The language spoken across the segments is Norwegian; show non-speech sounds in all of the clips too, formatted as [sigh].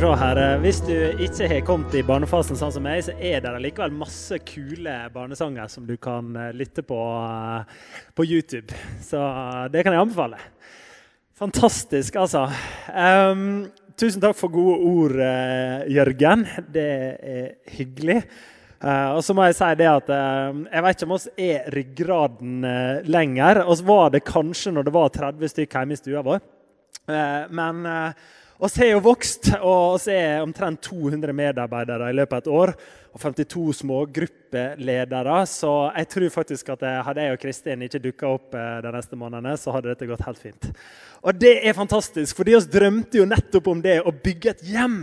se her. Hvis du ikke har kommet i barnefasen sånn som meg, så er det likevel masse kule barnesanger som du kan eh, lytte på eh, på YouTube. Så det kan jeg anbefale. Fantastisk, altså. Um, tusen takk for gode ord, uh, Jørgen. Det er hyggelig. Uh, og så må jeg si det at uh, Jeg vet ikke om oss er ryggraden lenger. Og så var det kanskje når det var 30 stykker hjemme i stua vår. men oss har jo vokst, og oss er omtrent 200 medarbeidere i løpet av et år. Og 52 små gruppeledere, Så jeg tror faktisk at hadde jeg og Kristin ikke dukka opp eh, de neste månedene, så hadde dette gått helt fint. Og det er fantastisk, for vi drømte jo nettopp om det å bygge et hjem.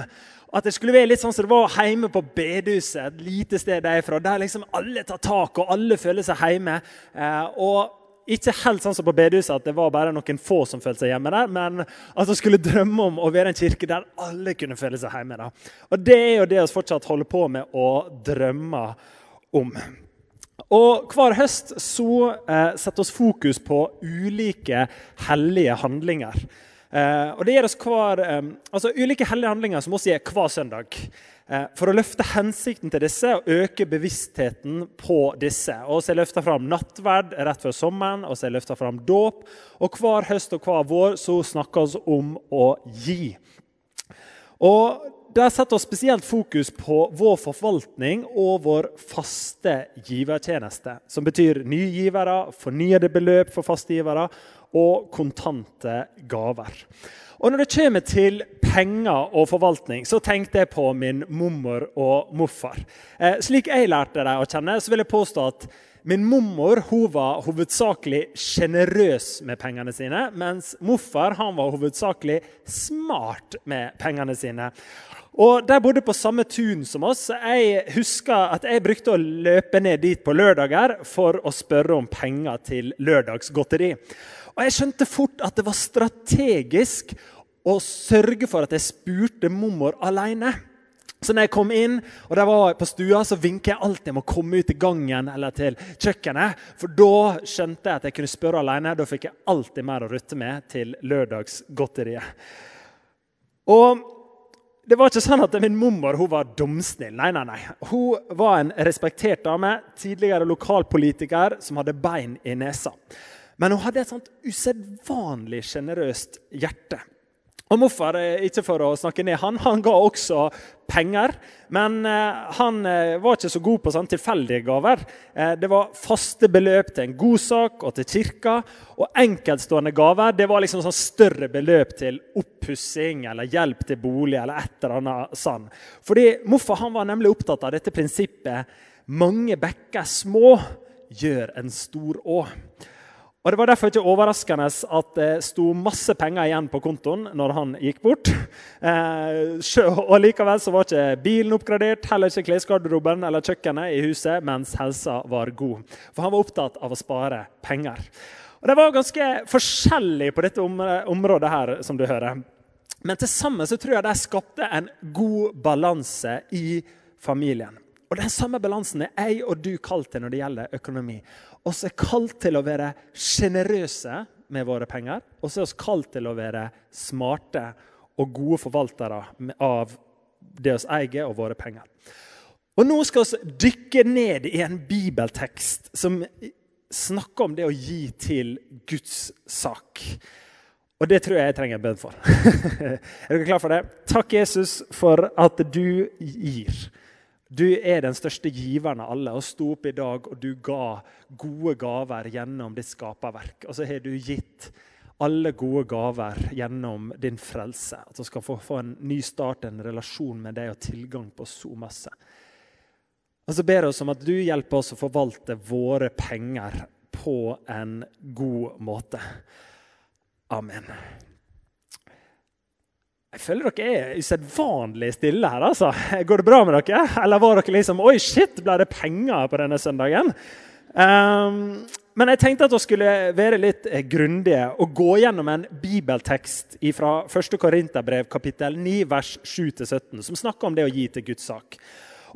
At det skulle være litt sånn som det var hjemme på bedehuset, et lite sted jeg er fra, der liksom alle tar tak og alle føler seg hjemme. Eh, og ikke helt sånn som på bedehuset, at det var bare noen få som følte seg hjemme der, men at vi skulle drømme om å være en kirke der alle kunne føle seg hjemme. Da. Og Det er jo det vi fortsatt holder på med å drømme om. Og Hver høst så eh, setter vi fokus på ulike hellige handlinger. Eh, og det gir oss hver, eh, altså Ulike hellige handlinger som vi gjør hver søndag. Eh, for å løfte hensikten til disse og øke bevisstheten på disse. Og så er løfta fram nattverd rett før sommeren, og så er løfta fram dåp. Og hver høst og hver vår så snakker vi om å gi. Og Der setter vi spesielt fokus på vår forvaltning og vår faste givertjeneste. Som betyr nye givere, fornyede beløp for faste givere og kontante gaver. Og Når det kommer til penger og forvaltning, så tenkte jeg på min mormor og morfar. Eh, slik jeg lærte dem å kjenne, så vil jeg påstå at min mormor hun var hovedsakelig sjenerøs med pengene sine, mens morfar han var hovedsakelig smart med pengene sine. Og De bodde på samme tun som oss. Jeg husker at jeg brukte å løpe ned dit på lørdager for å spørre om penger til lørdagsgodteri. Og jeg skjønte fort at det var strategisk å sørge for at jeg spurte mormor alene. Så når jeg kom inn og de var på stua, så vinket jeg alltid om å komme ut i gangen eller til kjøkkenet. For da skjønte jeg at jeg kunne spørre alene. Da fikk jeg alltid mer å rutte med til lørdagsgodteriet. Og det var ikke sånn at min mormor hun var dumsnill. Nei, nei, nei. Hun var en respektert dame, tidligere lokalpolitiker som hadde bein i nesa. Men hun hadde et sånt usedvanlig sjenerøst hjerte. Og Morfar, eh, ikke for å snakke ned han, han ga også penger. Men eh, han eh, var ikke så god på sånne tilfeldige gaver. det var faste beløp til en god sak og til kirka. Og enkeltstående gaver det var liksom sånn større beløp til oppussing eller hjelp til bolig. eller et eller annet sånn. Fordi Morfar han var nemlig opptatt av dette prinsippet mange bekker små gjør en stor å. Og Det var derfor ikke overraskende at det sto masse penger igjen på kontoen når han gikk bort. Eh, og Likevel så var ikke bilen oppgradert, heller ikke klesgarderoben eller kjøkkenet i huset, mens helsa var god. For han var opptatt av å spare penger. Og Det var ganske forskjellig på dette området, her, som du hører. Men til sammen så tror jeg de skapte en god balanse i familien. Og Den samme balansen er jeg og du kalt til når det gjelder økonomi. Oss er kalt til å være sjenerøse med våre penger. Og så er vi kalt til å være smarte og gode forvaltere av det vi eier, og våre penger. Og Nå skal vi dykke ned i en bibeltekst som snakker om det å gi til Guds sak. Og det tror jeg jeg trenger en bønn for. [laughs] er dere klar for det? Takk, Jesus, for at du gir. Du er den største giveren av alle. og sto opp i dag, og du ga gode gaver gjennom ditt skaperverk. Og så har du gitt alle gode gaver gjennom din frelse. At vi skal få, få en ny start, en relasjon med deg og tilgang på så masse. Og så ber jeg oss om at du hjelper oss å forvalte våre penger på en god måte. Amen. Jeg føler dere er usedvanlig stille her. altså. Går det bra med dere? Eller var dere liksom Oi, shit, ble det penger på denne søndagen? Um, men jeg tenkte at vi skulle være litt eh, grundige og gå gjennom en bibeltekst fra 1. Korinterbrev kapittel 9, vers 7-17, som snakker om det å gi til Guds sak.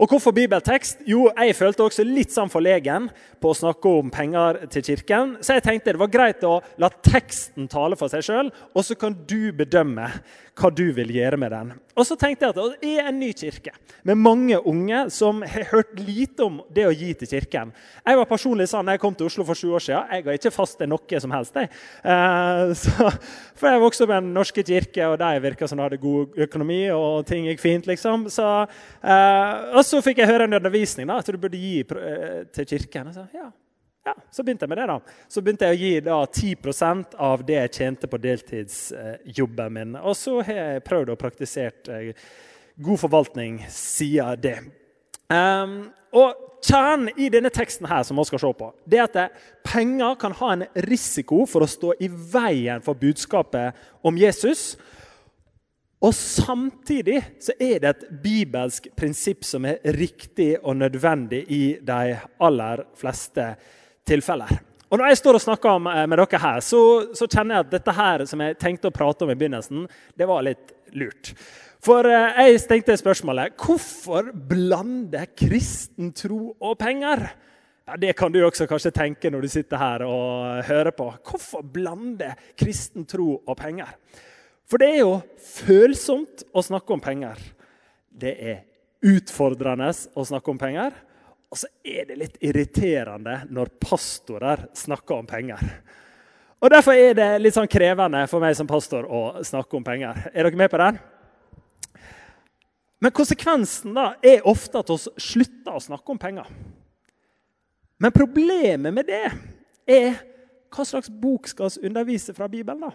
Og hvorfor bibeltekst? Jo, jeg følte også litt sånn forlegen på å snakke om penger til kirken. Så jeg tenkte det var greit å la teksten tale for seg sjøl, og så kan du bedømme hva du vil gjøre med den. Og så tenkte jeg at det er en ny kirke med mange unge som har hørt lite om det å gi til kirken. Jeg var personlig sånn jeg kom til Oslo for sju år siden. Jeg ga ikke fast til noe som helst. Jeg. Eh, [laughs] så, for jeg vokste opp i Den norske kirke, og de virka som de hadde god økonomi, og ting gikk fint. liksom. Så, eh, og så fikk jeg høre en undervisning da, at du burde gi eh, til kirken. Og så, ja, ja, Så begynte jeg med det. da. Så begynte jeg å gi da 10% av det jeg tjente på deltidsjobben min. Og så har jeg prøvd å praktisere eh, god forvaltning siden det. Um, og Kjernen i denne teksten her som vi skal se på, det er at penger kan ha en risiko for å stå i veien for budskapet om Jesus. Og Samtidig så er det et bibelsk prinsipp som er riktig og nødvendig i de aller fleste tilfeller. Og Når jeg står og snakker eh, med dere her, så, så, kjenner jeg at dette her som jeg tenkte å prate om i begynnelsen, det var litt lurt. For eh, jeg tenkte spørsmålet hvorfor blande kristen tro og penger? Ja, Det kan du også kanskje tenke når du sitter her og hører på. Hvorfor blande kristen tro og penger? For det er jo følsomt å snakke om penger. Det er utfordrende å snakke om penger. Og så er det litt irriterende når pastorer snakker om penger. Og Derfor er det litt sånn krevende for meg som pastor å snakke om penger. Er dere med på den? Men konsekvensen da er ofte at vi slutter å snakke om penger. Men problemet med det er hva slags bok skal vi undervise fra Bibelen? da?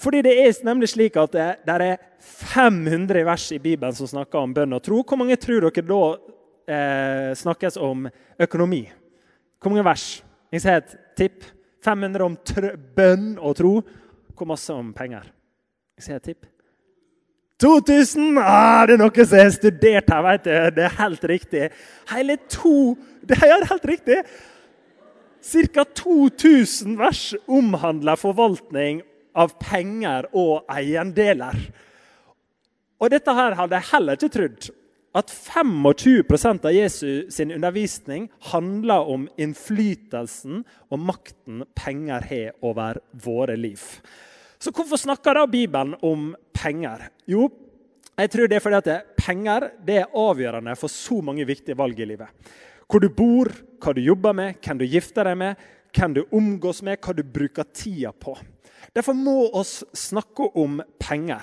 Fordi det er nemlig slik at det, det er 500 vers i Bibelen som snakker om bønn og tro. Hvor mange tror dere da eh, snakkes om økonomi. Hvor vers? Jeg sier et tipp. 500 om bønn og tro. Hvor masse om penger? Jeg sier et tipp. 2000! Ah, det er noe som har studert her, vet du. Det er helt riktig. Hele to Det er helt riktig! Ca. 2000 vers omhandler forvaltning av penger og eiendeler. Og dette her hadde jeg heller ikke trodd at 25% av Jesu sin undervisning handler om innflytelsen og makten penger har over våre liv. Så hvorfor snakker da Bibelen om penger? Jo, jeg tror det er fordi at penger det er avgjørende for så mange viktige valg i livet. Hvor du bor, hva du jobber med, hvem du gifter deg med, hvem du omgås med, hva du bruker tida på. Derfor må vi snakke om penger.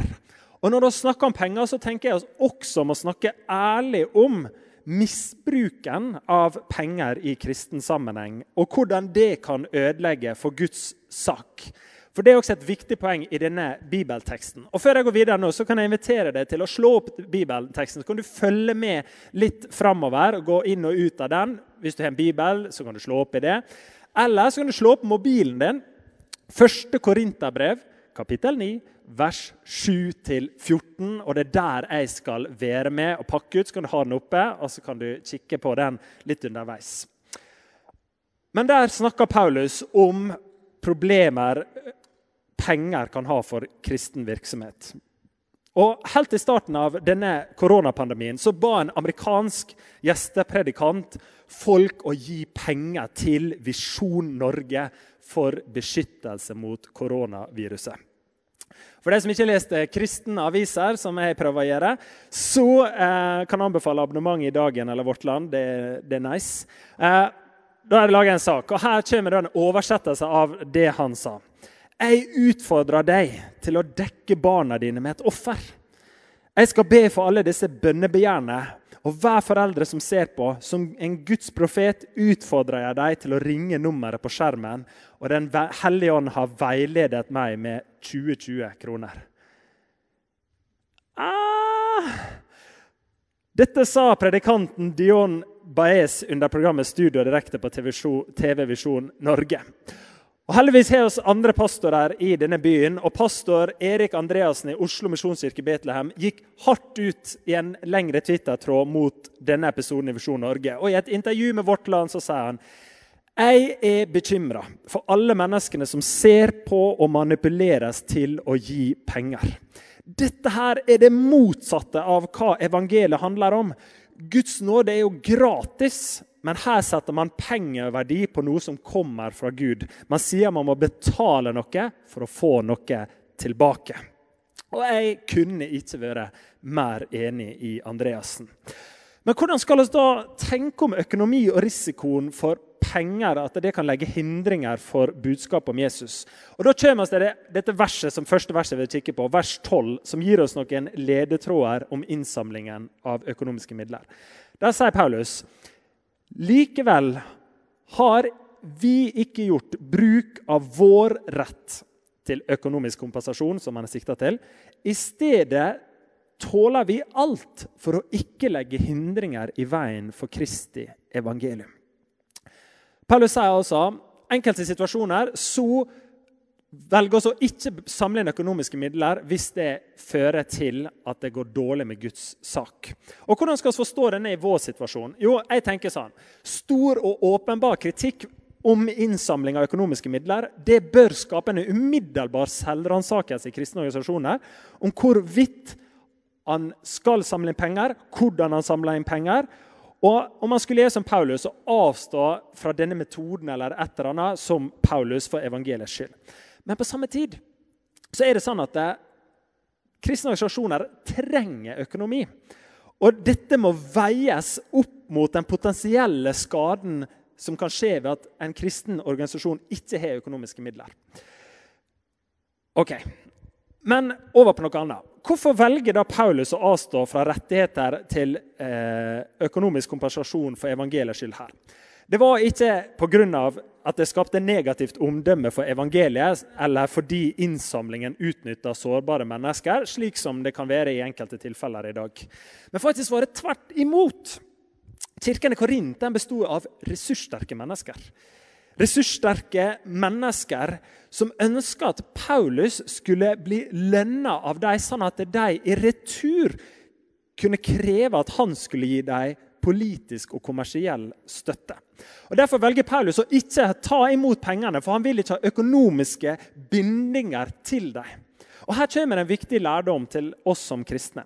Og Når vi snakker om penger, så tenker jeg også om å snakke ærlig om misbruken av penger i kristen sammenheng, og hvordan det kan ødelegge for Guds sak. For Det er også et viktig poeng i denne bibelteksten. Og Før jeg går videre nå, så kan jeg invitere deg til å slå opp bibelteksten. Så kan du følge med litt framover og gå inn og ut av den. Hvis du har en bibel, så kan du slå opp i det. Eller så kan du slå opp mobilen din. Første Korinterbrev, kapittel 9, vers 7-14. Og det er der jeg skal være med og pakke ut. Så kan du ha den oppe, og så kan du kikke på den litt underveis. Men der snakker Paulus om problemer penger kan ha for kristen virksomhet. Og Helt i starten av denne koronapandemien så ba en amerikansk gjestepredikant folk å gi penger til Visjon Norge for beskyttelse mot koronaviruset. For de som ikke har lest eh, kristne aviser, som jeg prøver å gjøre, så eh, kan jeg anbefale abonnement i Dagen eller Vårt Land. Det, det er nice. Eh, da har jeg laget en sak, og her kommer en oversettelse av det han sa. Jeg utfordrer deg til å dekke barna dine med et offer. Jeg skal be for alle disse bønnebegjærene og hver foreldre som ser på, som en Guds profet utfordrer jeg deg til å ringe nummeret på skjermen. Og Den hellige ånd har veiledet meg med 2020 kroner. Ah! Dette sa predikanten Dion Baez under programmet Studio direkte på TV Visjon Norge. Og Heldigvis har vi andre pastorer i denne byen. og Pastor Erik Andreassen i Oslo misjonskirke Betlehem gikk hardt ut i en lengre Twitter-tråd mot denne episoden i Visjon Norge. Og I et intervju med Vårt Land så sier han jeg er bekymra for alle menneskene som ser på og manipuleres til å gi penger. Dette her er det motsatte av hva evangeliet handler om. Guds nåde er jo gratis, men her setter man pengeverdi på noe som kommer fra Gud. Man sier man må betale noe for å få noe tilbake. Og jeg kunne ikke vært mer enig i Andreassen. Men hvordan skal vi da tenke om økonomi og risikoen for penger, at det kan legge hindringer for budskapet om Jesus? Og Da kommer vi til dette verset som første verset vil kikke på, vers 12, som gir oss noen ledetråder om innsamlingen av økonomiske midler. Der sier Paulus likevel har vi ikke gjort bruk av vår rett til økonomisk kompensasjon, som han er sikta til. I stedet tåler vi alt for å ikke legge hindringer i veien for Kristi evangelium. Paulus sier altså enkelte situasjoner så velger oss å ikke samle inn økonomiske midler hvis det fører til at det går dårlig med Guds sak. Og Hvordan skal vi forstå denne i vår situasjon? Jo, jeg tenker sånn. Stor og åpenbar kritikk om innsamling av økonomiske midler, det bør skape en umiddelbar selvransakelse i kristne organisasjoner om hvorvidt han skal samle inn penger, hvordan han samler inn penger. Og om man skulle gjøre som Paulus og avstå fra denne metoden eller et eller annet som Paulus for evangeliets skyld. Men på samme tid så er det sånn at det, kristne organisasjoner trenger økonomi. Og dette må veies opp mot den potensielle skaden som kan skje ved at en kristen organisasjon ikke har økonomiske midler. Ok, Men over på noe annet. Hvorfor velger da Paulus å avstå fra rettigheter til eh, økonomisk kompensasjon for evangeliets skyld her? Det var ikke pga. at det skapte negativt omdømme for evangeliet, eller fordi innsamlingen utnytta sårbare mennesker, slik som det kan være i enkelte tilfeller i dag. Men faktisk var det tvert imot. Kirken i Korint besto av ressurssterke mennesker. Ressurssterke mennesker som ønska at Paulus skulle bli lønna av dem, sånn at de i retur kunne kreve at han skulle gi dem politisk og kommersiell støtte. Og Derfor velger Paulus å ikke ta imot pengene, for han vil ikke ha økonomiske bindinger til dem. Og Her kommer en viktig lærdom til oss som kristne.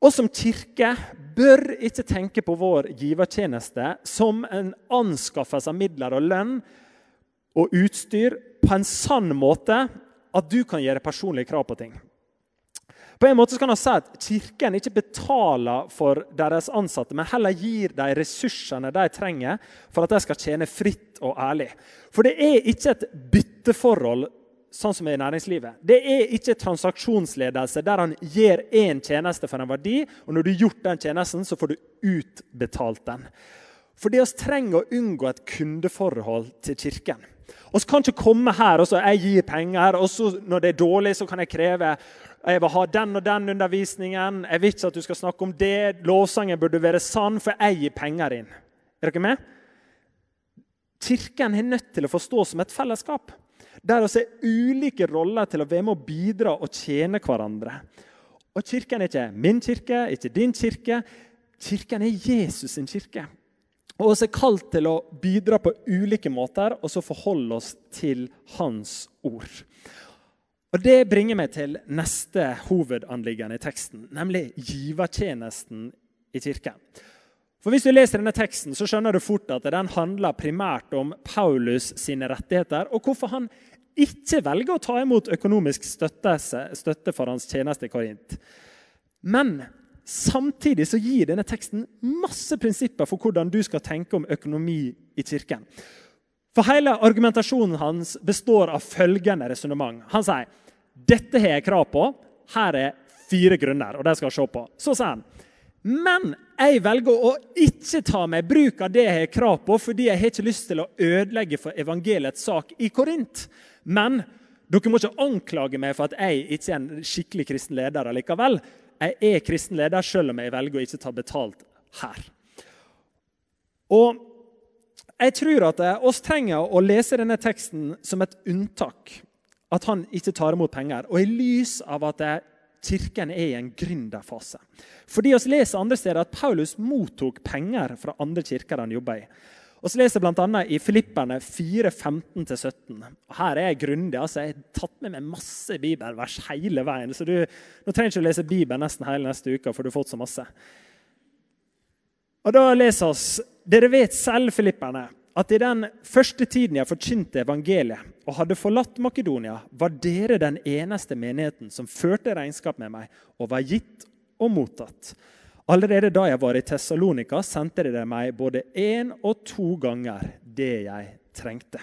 Og som kirke bør ikke tenke på vår givertjeneste som en anskaffelse av midler og lønn og utstyr på en sann måte at du kan gjøre personlige krav på ting. På en måte kan han si at Kirken ikke betaler for deres ansatte, men heller gir dem ressursene de trenger for at de skal tjene fritt og ærlig. For det er ikke et bytteforhold sånn som i næringslivet. Det er ikke transaksjonsledelse der han gir én tjeneste for en verdi, og når du har gjort den tjenesten, så får du utbetalt den. Fordi vi trenger å unngå et kundeforhold til Kirken. Vi kan ikke komme her og så jeg gir penger, og så når det er dårlig, så kan jeg kreve jeg vil ha den og den undervisningen. Jeg vil ikke at du skal snakke om det. Lovsangen burde være sann, for jeg gir penger inn. Er dere med? Kirken er nødt til å forstå som et fellesskap der vi er ulike roller til å være med å bidra og tjene hverandre. Og Kirken er ikke min kirke, ikke din kirke. Kirken er Jesus sin kirke. Og oss er kalt til å bidra på ulike måter og så forholde oss til Hans ord. Og Det bringer meg til neste hovedanliggende i teksten, nemlig givertjenesten i kirken. For Hvis du leser denne teksten, så skjønner du fort at den handler primært om Paulus sine rettigheter, og hvorfor han ikke velger å ta imot økonomisk støtte, støtte for hans tjeneste i Korint. Men samtidig så gir denne teksten masse prinsipper for hvordan du skal tenke om økonomi i kirken. For Hele argumentasjonen hans består av følgende resonnement. Han sier dette har jeg krav på. Her er fire grunner, og det skal jeg se på. Så sier han men jeg velger å ikke ta meg bruk av det jeg har krav på, fordi jeg har ikke lyst til å ødelegge for evangeliets sak i Korint. Men dere må ikke anklage meg for at jeg ikke er en skikkelig kristen leder allikevel. Jeg er kristen leder selv om jeg velger å ikke ta betalt her. Og jeg tror at oss trenger å lese denne teksten som et unntak. At han ikke tar imot penger. Og i lys av at kirken er i en gründerfase. Fordi vi leser andre steder at Paulus mottok penger fra andre kirker han jobba i. Og så leser jeg bl.a. i Filipperne 4, 15-17. Her er jeg grundig. altså Jeg har tatt med meg masse bibelvers hele veien. Så du, nå trenger ikke å lese Bibelen nesten hele neste uke, for du har fått så masse. Og da leser oss, Dere vet selv, filipperne, at i den første tiden jeg forkynte evangeliet og hadde forlatt Makedonia, var dere den eneste menigheten som førte regnskap med meg og var gitt og mottatt. Allerede da jeg var i Tessalonika, sendte dere meg både én og to ganger det jeg trengte.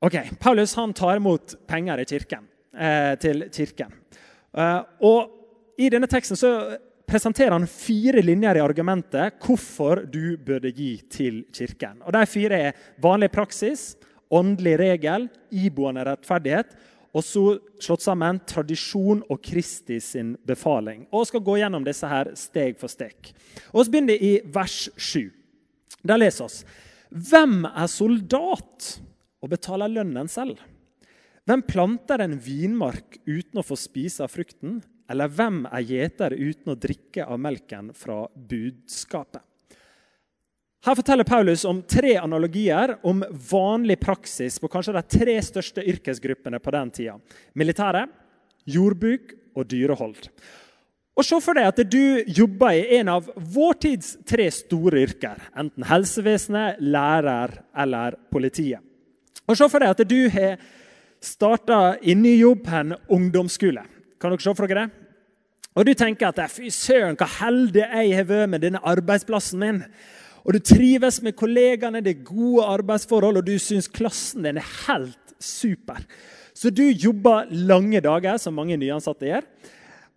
Ok, Paulus han tar imot penger kirken, eh, til kirken. Eh, og I denne teksten så presenterer han fire linjer i argumentet hvorfor du burde gi til kirken. Og De fire er vanlig praksis, åndelig regel, iboende rettferdighet og så slått sammen tradisjon og Kristi sin befaling. Og skal gå gjennom disse her steg for steg. Og så begynner det i vers 7. Der leser oss. Hvem er soldat og betaler lønnen selv? Hvem planter en vinmark uten å få spise av frukten? Eller hvem er gjeter uten å drikke av melken fra budskapet? Her forteller Paulus om tre analogier om vanlig praksis på kanskje de tre største yrkesgruppene på den tida. Militæret, jordbruk og dyrehold. Og Se for deg at du jobber i en av vår tids tre store yrker. Enten helsevesenet, lærer eller politiet. Og Se for deg at du har starta i ny jobb på en ungdomsskole. Kan dere se for dere det? Og du tenker at fy søren, hva heldig jeg har vært med denne arbeidsplassen min. Og du trives med kollegaene, det er gode arbeidsforhold, og du syns klassen din er helt super. Så du jobber lange dager, som mange nyansatte gjør,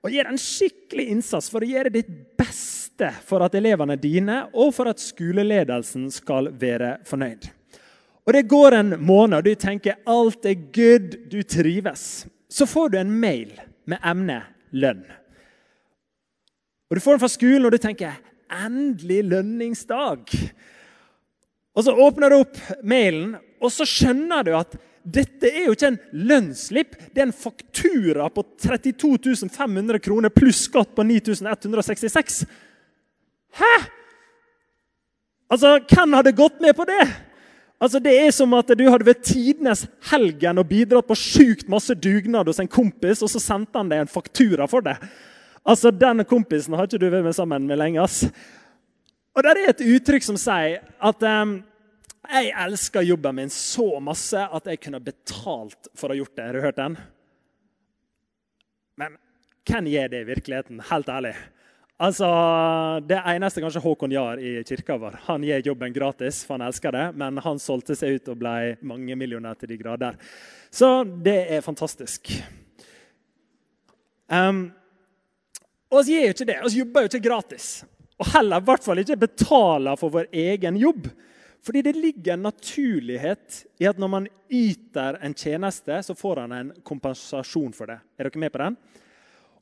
og gjør en skikkelig innsats for å gjøre ditt beste for at elevene dine og for at skoleledelsen skal være fornøyd. Og Det går en måned, og du tenker alt er good, du trives. Så får du en mail med emnet lønn. Og Du får den fra skolen, og du tenker 'endelig lønningsdag'. Og Så åpner du opp mailen, og så skjønner du at dette er jo ikke en lønnsslipp, det er en faktura på 32 500 kroner pluss skatt på 9166. Hæ?! Altså, Hvem hadde gått med på det? Altså, Det er som at du hadde ved tidenes helgen og bidratt på sjukt masse dugnad hos en kompis, og så sendte han deg en faktura for det. Altså, Den kompisen har ikke du vært med sammen med lenge. ass. Og der er et uttrykk som sier at um, jeg elsker jobben min så masse at jeg kunne betalt for å ha gjort det. Har du hørt den? Men hvem gjør det i virkeligheten? Helt ærlig. Altså, Det eneste kanskje Håkon gjør i kirka vår. Han gir jobben gratis, for han elsker det, men han solgte seg ut og ble mangemillionær til de grader. Så det er fantastisk. Um, og vi gjør jo ikke det. Vi jobber jo ikke gratis. Og heller i hvert fall ikke betaler for vår egen jobb. Fordi det ligger en naturlighet i at når man yter en tjeneste, så får han en kompensasjon for det. Er dere med på den?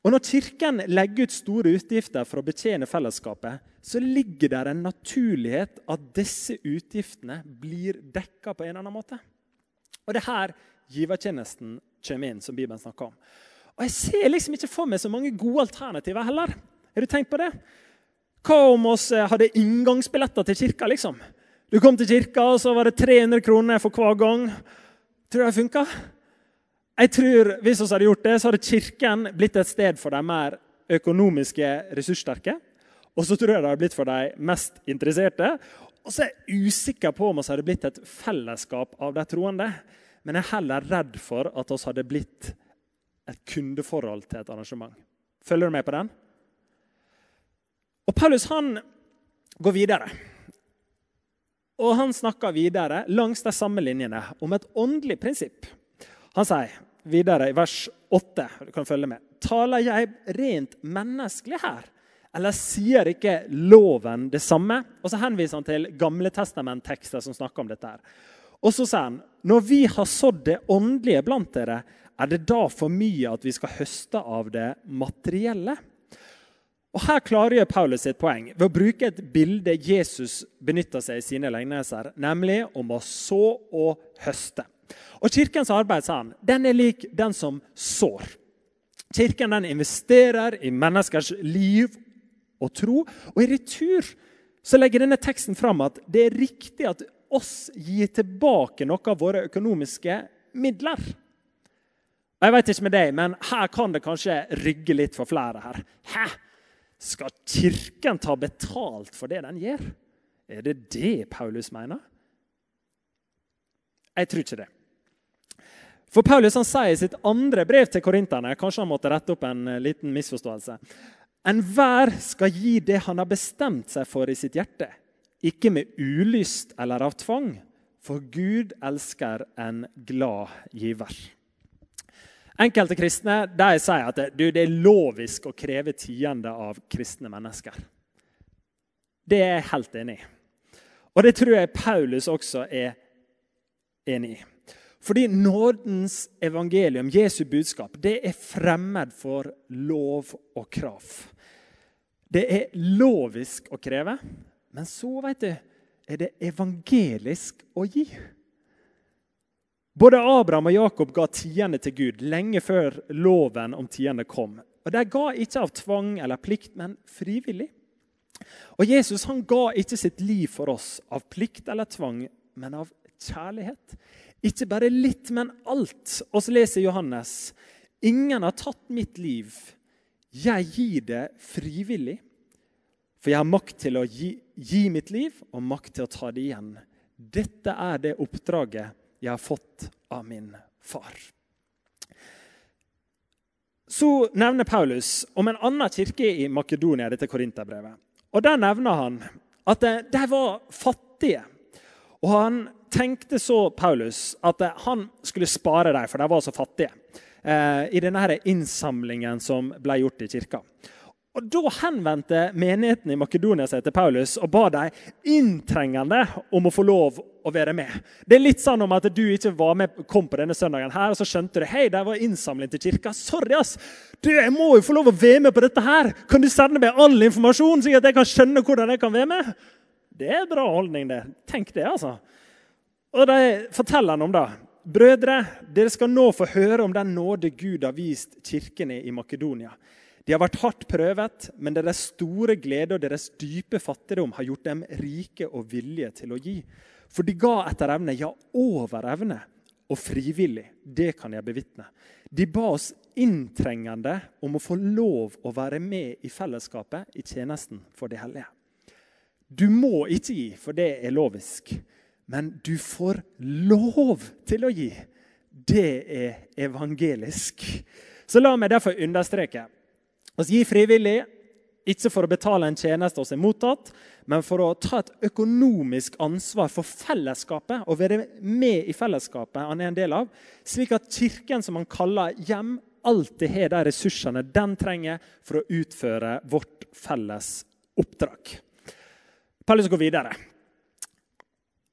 Og Når Kirken legger ut store utgifter for å betjene fellesskapet, så ligger der en naturlighet at disse utgiftene blir dekka på en eller annen måte. Og det er her givertjenesten kommer inn, som Bibelen snakker om. Og Jeg ser liksom ikke for meg så mange gode alternativer heller. Har du tenkt på det? Hva om oss eh, hadde inngangsbilletter til kirka? liksom? Du kom til kirka, og så var det 300 kroner for hver gang. Tror du det funka? Jeg tror Hvis vi hadde gjort det, så hadde Kirken blitt et sted for de mer økonomiske ressurssterke. Og så tror jeg det hadde blitt for de mest interesserte. Og så er jeg usikker på om vi hadde blitt et fellesskap av de troende. Men jeg er heller redd for at vi hadde blitt et kundeforhold til et arrangement. Følger du med på den? Og Paulus han går videre. Og han snakker videre langs de samme linjene om et åndelig prinsipp. Han sier videre i vers 8 du kan følge med, Taler jeg rent menneskelig her? Eller sier ikke loven det samme? Og Så henviser han til gamle testamenttekster som snakker om dette. her. Og så sier han når vi har sådd det åndelige blant dere, er det da for mye at vi skal høste av det materielle? Og Her klargjør Paulus sitt poeng ved å bruke et bilde Jesus benytter seg i sine lignelser, nemlig om å så og høste. Og Kirkens arbeid sa han, den er lik den som sår. Kirken den investerer i menneskers liv og tro. Og i retur så legger denne teksten fram at det er riktig at oss gir tilbake noe av våre økonomiske midler. Jeg vet ikke med deg, men her kan det kanskje rygge litt for flere her. Hæ? Skal Kirken ta betalt for det den gjør? Er det det Paulus mener? Jeg tror ikke det. For Paulus han sier i sitt andre brev til korinterne Kanskje han måtte rette opp en liten misforståelse. Enhver skal gi det han har bestemt seg for i sitt hjerte, ikke med ulyst eller av tvang, for Gud elsker en glad giver. Enkelte kristne de sier at det, det er lovisk å kreve tiende av kristne mennesker. Det er jeg helt enig i. Og det tror jeg Paulus også er enig i. Fordi nådens evangelium, Jesu budskap, det er fremmed for lov og krav. Det er lovisk å kreve, men så vet du, er det evangelisk å gi. Både Abraham og Jakob ga tiende til Gud lenge før loven om tiende kom. Og De ga ikke av tvang eller plikt, men frivillig. Og Jesus han ga ikke sitt liv for oss av plikt eller tvang, men av kjærlighet. Ikke bare litt, men alt. Og så leser Johannes.: Ingen har tatt mitt liv. Jeg gir det frivillig. For jeg har makt til å gi, gi mitt liv og makt til å ta det igjen. Dette er det oppdraget jeg har fått av min far. Så nevner Paulus om en annen kirke i Makedonia, dette Korinterbrevet. Og Der nevner han at de var fattige. Og han tenkte så Paulus at han skulle spare dem, for de var så fattige. Eh, I denne innsamlingen som ble gjort i kirka. Og Da henvendte menigheten i Makedonia seg til Paulus og ba dem inntrengende om å få lov å være med. Det er litt sånn om at du ikke var med, kom på denne søndagen, her, og så skjønte du hei, det var innsamling til kirka. Sorry, ass! Du, Jeg må jo få lov å være med på dette her! Kan du sende meg all informasjon, slik at jeg kan skjønne hvordan jeg kan være med? Det er en bra holdning, det. Tenk det, altså. Og de forteller han om det. Brødre, dere skal nå få høre om den nåde Gud har vist kirkene i Makedonia. De har vært hardt prøvet, men deres store glede og deres dype fattigdom har gjort dem rike og villige til å gi. For de ga etter evne, ja, over evne, og frivillig. Det kan jeg bevitne. De ba oss inntrengende om å få lov å være med i fellesskapet i tjenesten for de hellige. Du må ikke gi, for det er lovisk. Men du får lov til å gi. Det er evangelisk. Så la meg derfor understreke. Vi gir frivillig, ikke for å betale en tjeneste vi har mottatt, men for å ta et økonomisk ansvar for fellesskapet og være med i fellesskapet han er en del av, slik at Kirken, som han kaller hjem, alltid har de ressursene den trenger for å utføre vårt felles oppdrag. Paulus går videre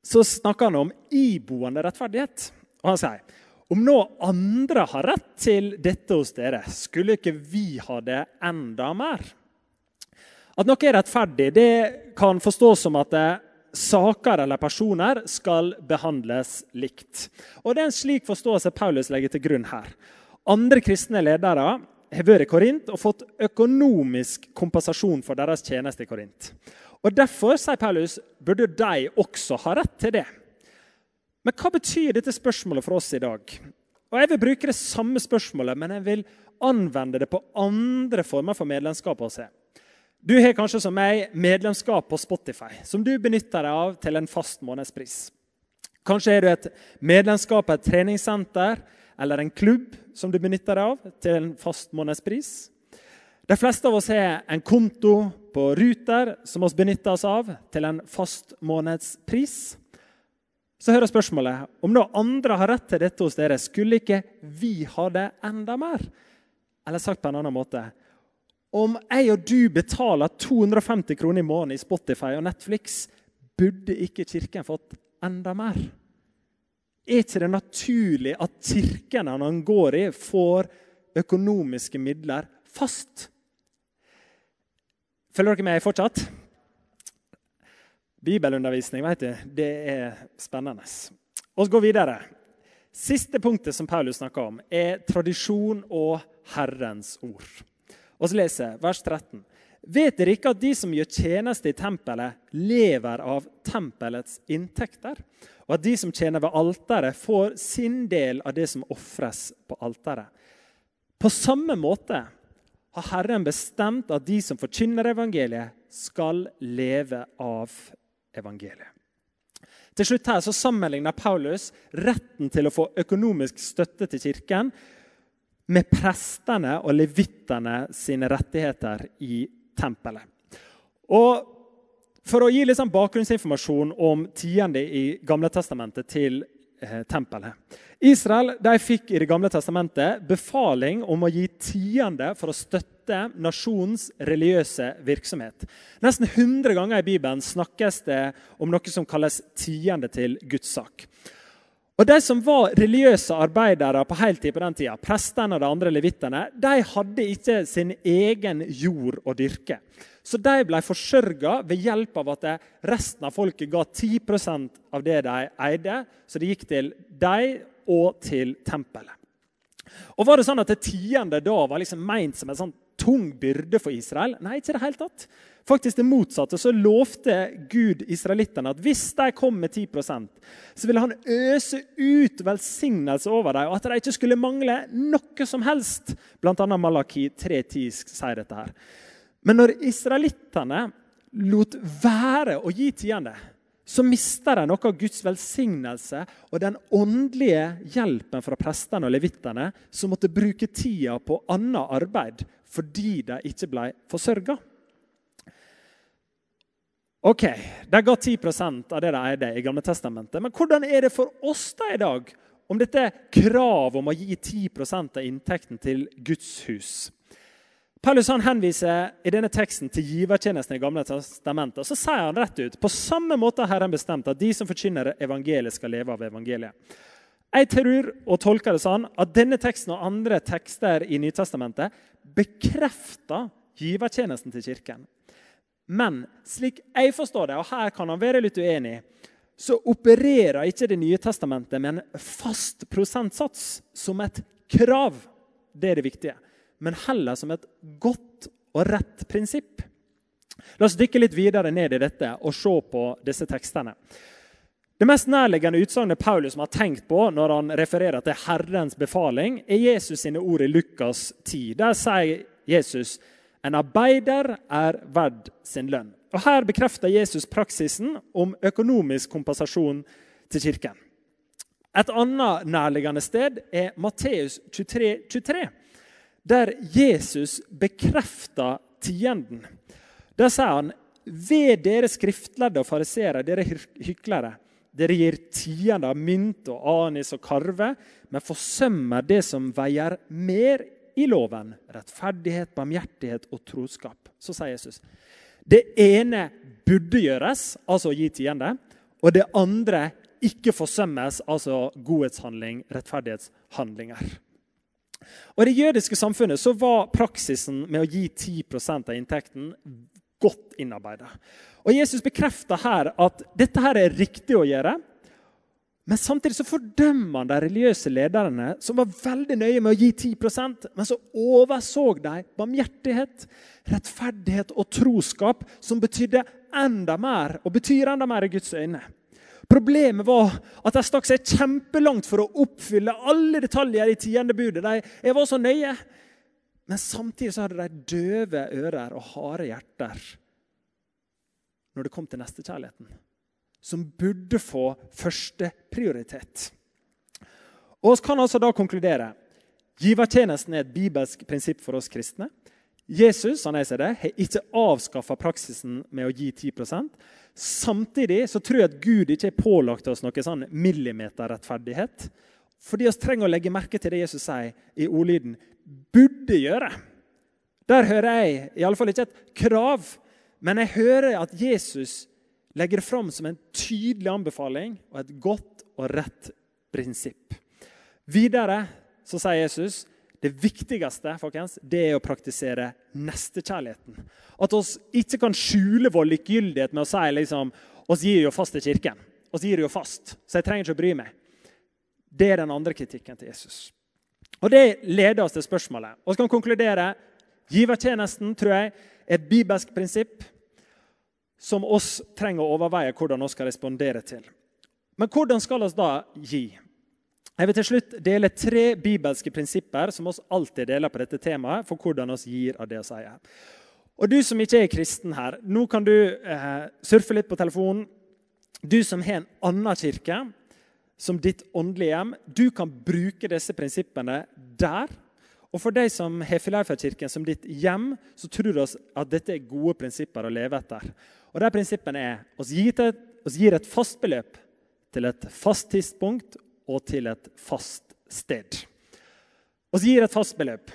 så snakker han om iboende rettferdighet. Og han sier om nå andre har rett til dette hos dere, skulle ikke vi ha det enda mer? At noe er rettferdig, det kan forstås som at saker eller personer skal behandles likt. Og Det er en slik forståelse Paulus legger til grunn her. Andre kristne ledere har vært i Korint og fått økonomisk kompensasjon for deres tjeneste i Korint. Og Derfor sier Paulus, burde de også ha rett til det. Men hva betyr dette spørsmålet for oss i dag? Og Jeg vil bruke det samme spørsmålet, men jeg vil anvende det på andre former for medlemskap Også. Du har kanskje som meg medlemskap på Spotify, som du benytter deg av til en fast månedspris. Kanskje er du et medlemskap på et treningssenter eller en klubb som du benytter deg av til en fast månedspris. De fleste av oss har en konto på Ruter som vi benytter oss av til en fast månedspris. Så hører spørsmålet om noen andre har rett til dette hos dere, skulle ikke vi ha det enda mer? Eller sagt på en annen måte Om jeg og du betaler 250 kroner i måneden i Spotify og Netflix, burde ikke Kirken fått enda mer? Er ikke det naturlig at kirkene han går i, får økonomiske midler fast? Følger dere med fortsatt? Bibelundervisning vet du, det er spennende. Vi går videre. Siste punktet som Paulus snakker om, er tradisjon og Herrens ord. Vi leser vers 13. Vet dere ikke at de som gjør tjeneste i tempelet, lever av tempelets inntekter? Og at de som tjener ved alteret, får sin del av det som ofres på alteret? På samme måte har Herren bestemt at de som forkynner evangeliet, skal leve av evangeliet. Til slutt her så sammenligner Paulus retten til å få økonomisk støtte til kirken med prestene og levittene sine rettigheter i tempelet. Og For å gi litt sånn bakgrunnsinformasjon om tiende i Gamle testamentet til tempelet. Israel fikk i Det gamle testamentet befaling om å gi tiende for å støtte nasjonens religiøse virksomhet. Nesten 100 ganger i Bibelen snakkes det om noe som kalles tiende til Guds sak. Og De som var religiøse arbeidere på heltid på den tida, prestene og de andre levittene, de hadde ikke sin egen jord å dyrke. Så de ble forsørga ved hjelp av at resten av folket ga 10% av det de eide. Så det gikk til dem og til tempelet. Og Var det sånn at det tiende da var liksom ment som en sånn tung byrde for Israel? Nei, ikke det helt tatt. Faktisk det motsatte. Så lovte Gud israelittene at hvis de kom med 10% så ville han øse ut velsignelse over dem, og at de ikke skulle mangle noe som helst. Blant annet Malaki 3.10 sier dette her. Men når israelittene lot være å gi tiende, så mister de noe av Guds velsignelse og den åndelige hjelpen fra prestene og levittene, som måtte bruke tida på annet arbeid fordi de ikke ble forsørga. Ok, De ga 10% av det de eide i Gamle Testamentet. Men hvordan er det for oss da i dag om dette kravet om å gi 10% av inntekten til Guds hus? Paulus han henviser i denne teksten til givertjenesten i Gamle testamentet. Så sier han rett ut på samme måte har Herren bestemt at de som forkynner evangeliet, skal leve av evangeliet. Jeg tror og tolker det sånn at denne teksten og andre tekster i Nytestamentet bekrefter givertjenesten til Kirken. Men slik jeg forstår det, og her kan han være litt uenig, så opererer ikke Det nye testamentet med en fast prosentsats som et krav. Det er det viktige. Men heller som et godt og rett prinsipp. La oss dykke litt videre ned i dette og se på disse tekstene. Det mest nærliggende utsagnet Paulus har tenkt på når han refererer til Herrens befaling, er Jesus sine ord i Lukas 10. Der sier Jesus en arbeider er verd sin lønn. Og Her bekrefter Jesus praksisen om økonomisk kompensasjon til kirken. Et annet nærliggende sted er Matteus 23, 23, der Jesus bekrefter tienden. Der sier han ved dere skriftlærde og fariseere, dere hyklere. Dere gir tiende av mynt og anis og karve, men forsømmer det som veier mer i loven rettferdighet, barmhjertighet og troskap. Så sier Jesus. Det ene burde gjøres, altså å gi tiende. Og det andre ikke forsømmes, altså godhetshandling, rettferdighetshandlinger. Og I det jødiske samfunnet så var praksisen med å gi 10% av inntekten godt innarbeidet. Og Jesus bekrefter her at dette her er riktig å gjøre. Men samtidig så fordømmer han de religiøse lederne, som var veldig nøye med å gi 10% men så overså de barmhjertighet, rettferdighet og troskap, som betydde enda mer, og betyr enda mer i Guds øyne. Problemet var at de stakk seg kjempelangt for å oppfylle alle detaljer i tiendebudet. De, jeg var så nøye. Men samtidig så hadde de døve ører og harde hjerter når det kom til nestekjærligheten som burde få førsteprioritet. Og vi kan altså da konkludere. Givertjenesten er et bibelsk prinsipp for oss kristne. Jesus han jeg det, har ikke avskaffa praksisen med å gi 10 Samtidig så tror jeg at Gud ikke har pålagt oss noe sånn millimeterrettferdighet. Fordi vi trenger å legge merke til det Jesus sier i ordlyden 'burde gjøre'. Der hører jeg i alle fall ikke et krav, men jeg hører at Jesus legger det fram som en tydelig anbefaling og et godt og rett prinsipp. Videre så sier Jesus det viktigste folkens, det er å praktisere nestekjærligheten. At oss ikke kan skjule vår likegyldighet med å si liksom, oss gir jo fast til kirken. oss gir jo fast, så jeg trenger ikke å bry meg. Det er den andre kritikken til Jesus. Og Det leder oss til spørsmålet. Vi kan konkludere givertjenesten tror jeg, er et bibelsk prinsipp som oss trenger å overveie hvordan vi skal respondere til. Men hvordan skal vi da gi? Jeg vil til slutt dele tre bibelske prinsipper som vi alltid deler på dette temaet, for hvordan vi gir av det vi sier. Og Du som ikke er kristen her, nå kan du eh, surfe litt på telefonen, du som har en annen kirke som ditt åndelige hjem, du kan bruke disse prinsippene der. Og for deg som har Filadelfia-kirken som ditt hjem, så tror vi at dette er gode prinsipper å leve etter. Og de prinsippene er oss gir, oss gir et fast beløp til et fast tidspunkt og til et fast sted. Og så gir et fast beløp.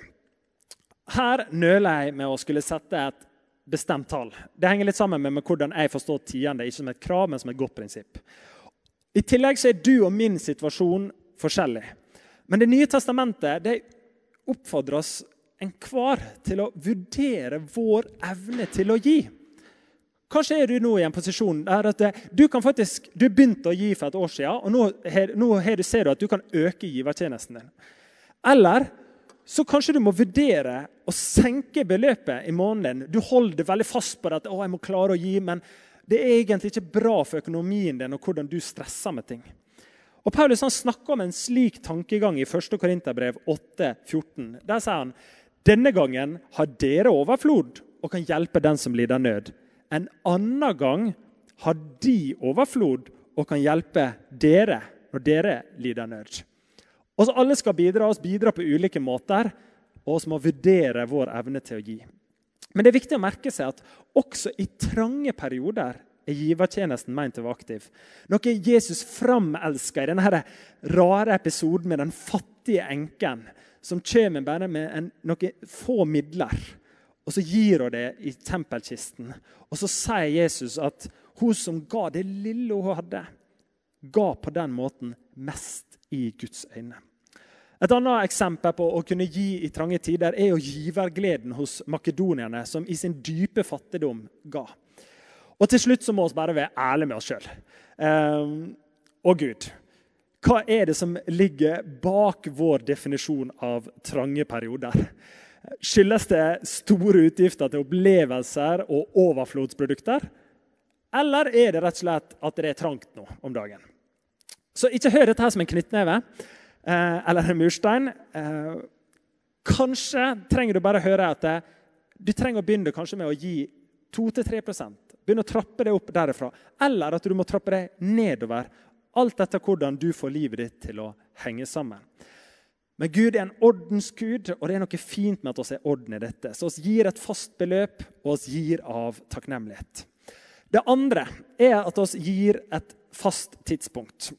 Her nøler jeg med å skulle sette et bestemt tall. Det henger litt sammen med, med hvordan jeg forstår tiende, ikke som et krav, men som et godt prinsipp. I tillegg så er du og min situasjon forskjellig. Men Det nye testamentet det oppfordrer oss enhver til å vurdere vår evne til å gi. Kanskje er du nå i en posisjon der at du kan faktisk, du begynte å gi for et år siden, og nå, nå ser du at du kan øke givertjenesten din. Eller så kanskje du må vurdere å senke beløpet i måneden. Du holder veldig fast på at å, jeg må klare å gi, men det er egentlig ikke bra for økonomien din og hvordan du stresser med ting. Og Paulus han snakker om en slik tankegang i 1. Korinterbrev 8,14. Der sier han denne gangen har dere overflod og kan hjelpe den som lider nød. En annen gang har de overflod og kan hjelpe dere når dere lider nød. Også Alle skal bidra, oss bidra på ulike måter, og oss må vurdere vår evne til å gi. Men det er viktig å merke seg at også i trange perioder er givertjenesten ment å være aktiv. Noe Jesus framelsker i denne rare episoden med den fattige enken, som kommer bare med en, noen få midler. Og så gir hun det i tempelkisten. Og så sier Jesus at hun som ga det lille hun hadde, ga på den måten mest i Guds øyne. Et annet eksempel på å kunne gi i trange tider er jo givergleden hos makedonierne, som i sin dype fattigdom ga. Og til slutt så må vi bare være ærlige med oss sjøl. Um, og Gud, hva er det som ligger bak vår definisjon av trange perioder? Skyldes det store utgifter til opplevelser og overflodsprodukter? Eller er det rett og slett at det er trangt nå om dagen? Så ikke hør dette her som en knyttneve. Eh, eller en murstein. Eh, kanskje trenger du bare høre at det, du trenger å begynne kanskje med å gi 2-3 Begynne å trappe det opp derifra. Eller at du må trappe det nedover. Alt etter hvordan du får livet ditt til å henge sammen. Men Gud er en ordensgud, og det er noe fint med at vi er orden i dette. Så vi gir et fast beløp, og vi gir av takknemlighet. Det andre er at vi gir et fast tidspunkt.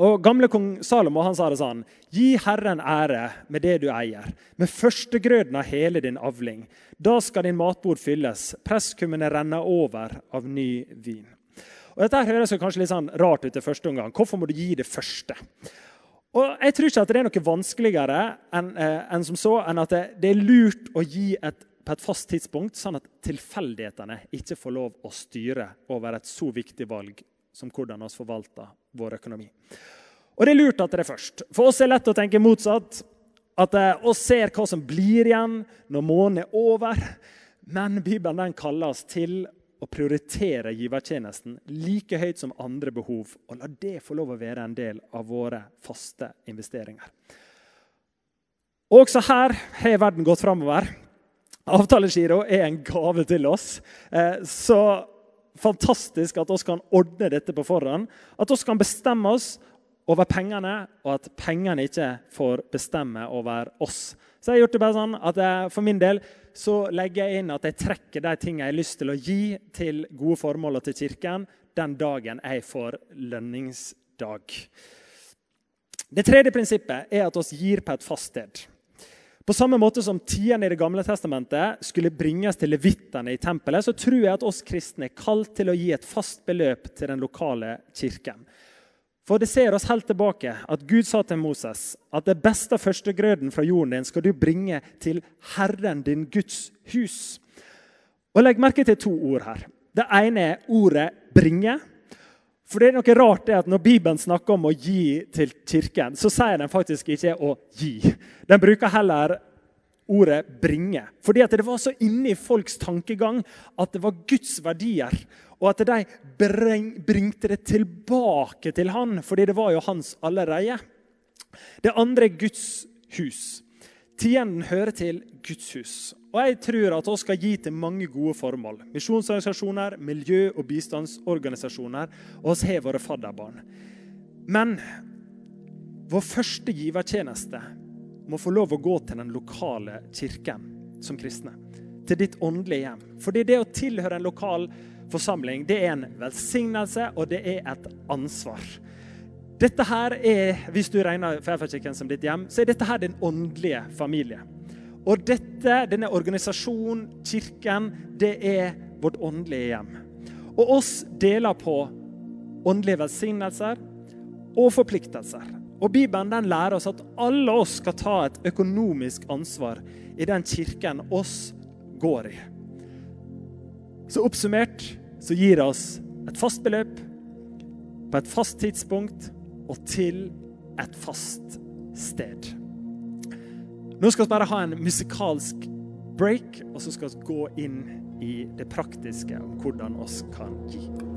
Og Gamle kong Salomo han sa det sånn Gi Herren ære med det du eier, med førstegrøden av hele din avling. Da skal din matbord fylles, presskummene renner over av ny vin. Og Dette høres kanskje litt sånn rart ut i første omgang. Hvorfor må du gi det første? Og Jeg tror ikke at det er noe vanskeligere enn eh, en som så, enn at det, det er lurt å gi et, på et fast tidspunkt, sånn at tilfeldighetene ikke får lov å styre over et så viktig valg som hvordan vi forvalter vår økonomi. Og Det er lurt at det er først. For oss er det lett å tenke motsatt. At eh, ser hva som blir igjen når måneden er over. Men Bibelen den kaller oss til å prioritere givertjenesten like høyt som andre behov. Og la det få lov å være en del av våre faste investeringer. Og Også her har verden gått framover. Avtalegiro er en gave til oss. Eh, så fantastisk at vi kan ordne dette på forhånd. At vi kan bestemme oss over pengene, og at pengene ikke får bestemme over oss. Så jeg har gjort det bare sånn at For min del så legger jeg inn at jeg trekker de tingene jeg har lyst til å gi til gode formål og til kirken den dagen jeg får lønningsdag. Det tredje prinsippet er at vi gir på et fast sted. På samme måte som tiende i Det gamle testamentet skulle bringes til levittene i tempelet, så tror jeg at oss kristne er kalt til å gi et fast beløp til den lokale kirken. For det ser oss helt tilbake at Gud sa til Moses at det beste av førstegrøden fra jorden din skal du bringe til Herren din Guds hus. Og Legg merke til to ord her. Det ene er ordet 'bringe'. For det er noe rart det at Når Bibelen snakker om å gi til kirken, så sier den faktisk ikke 'å gi'. Den bruker heller ordet 'bringe'. Fordi det var så inne i folks tankegang at det var Guds verdier. Og at de bringte det tilbake til han, fordi det var jo hans allereie. Det andre er Guds hus. Tienden hører til Guds hus. Og jeg tror at vi skal gi til mange gode formål. Misjonsorganisasjoner, miljø- og bistandsorganisasjoner. Og vi har våre fadderbarn. Men vår første givertjeneste må få lov å gå til den lokale kirken som kristne. Til ditt åndelige hjem. Fordi det å tilhøre en lokal forsamling det er en velsignelse, og det er et ansvar. Dette her er, Hvis du regner Fairfax-kirken som ditt hjem, så er dette her din åndelige familie. Og dette, denne organisasjonen, kirken, det er vårt åndelige hjem. Og oss deler på åndelige velsignelser og forpliktelser. Og Bibelen den lærer oss at alle oss skal ta et økonomisk ansvar i den kirken oss går i. Så oppsummert så gir oss et fast beløp på et fast tidspunkt og til et fast sted. Nå skal vi bare ha en musikalsk break, og så skal vi gå inn i det praktiske om hvordan vi kan gi.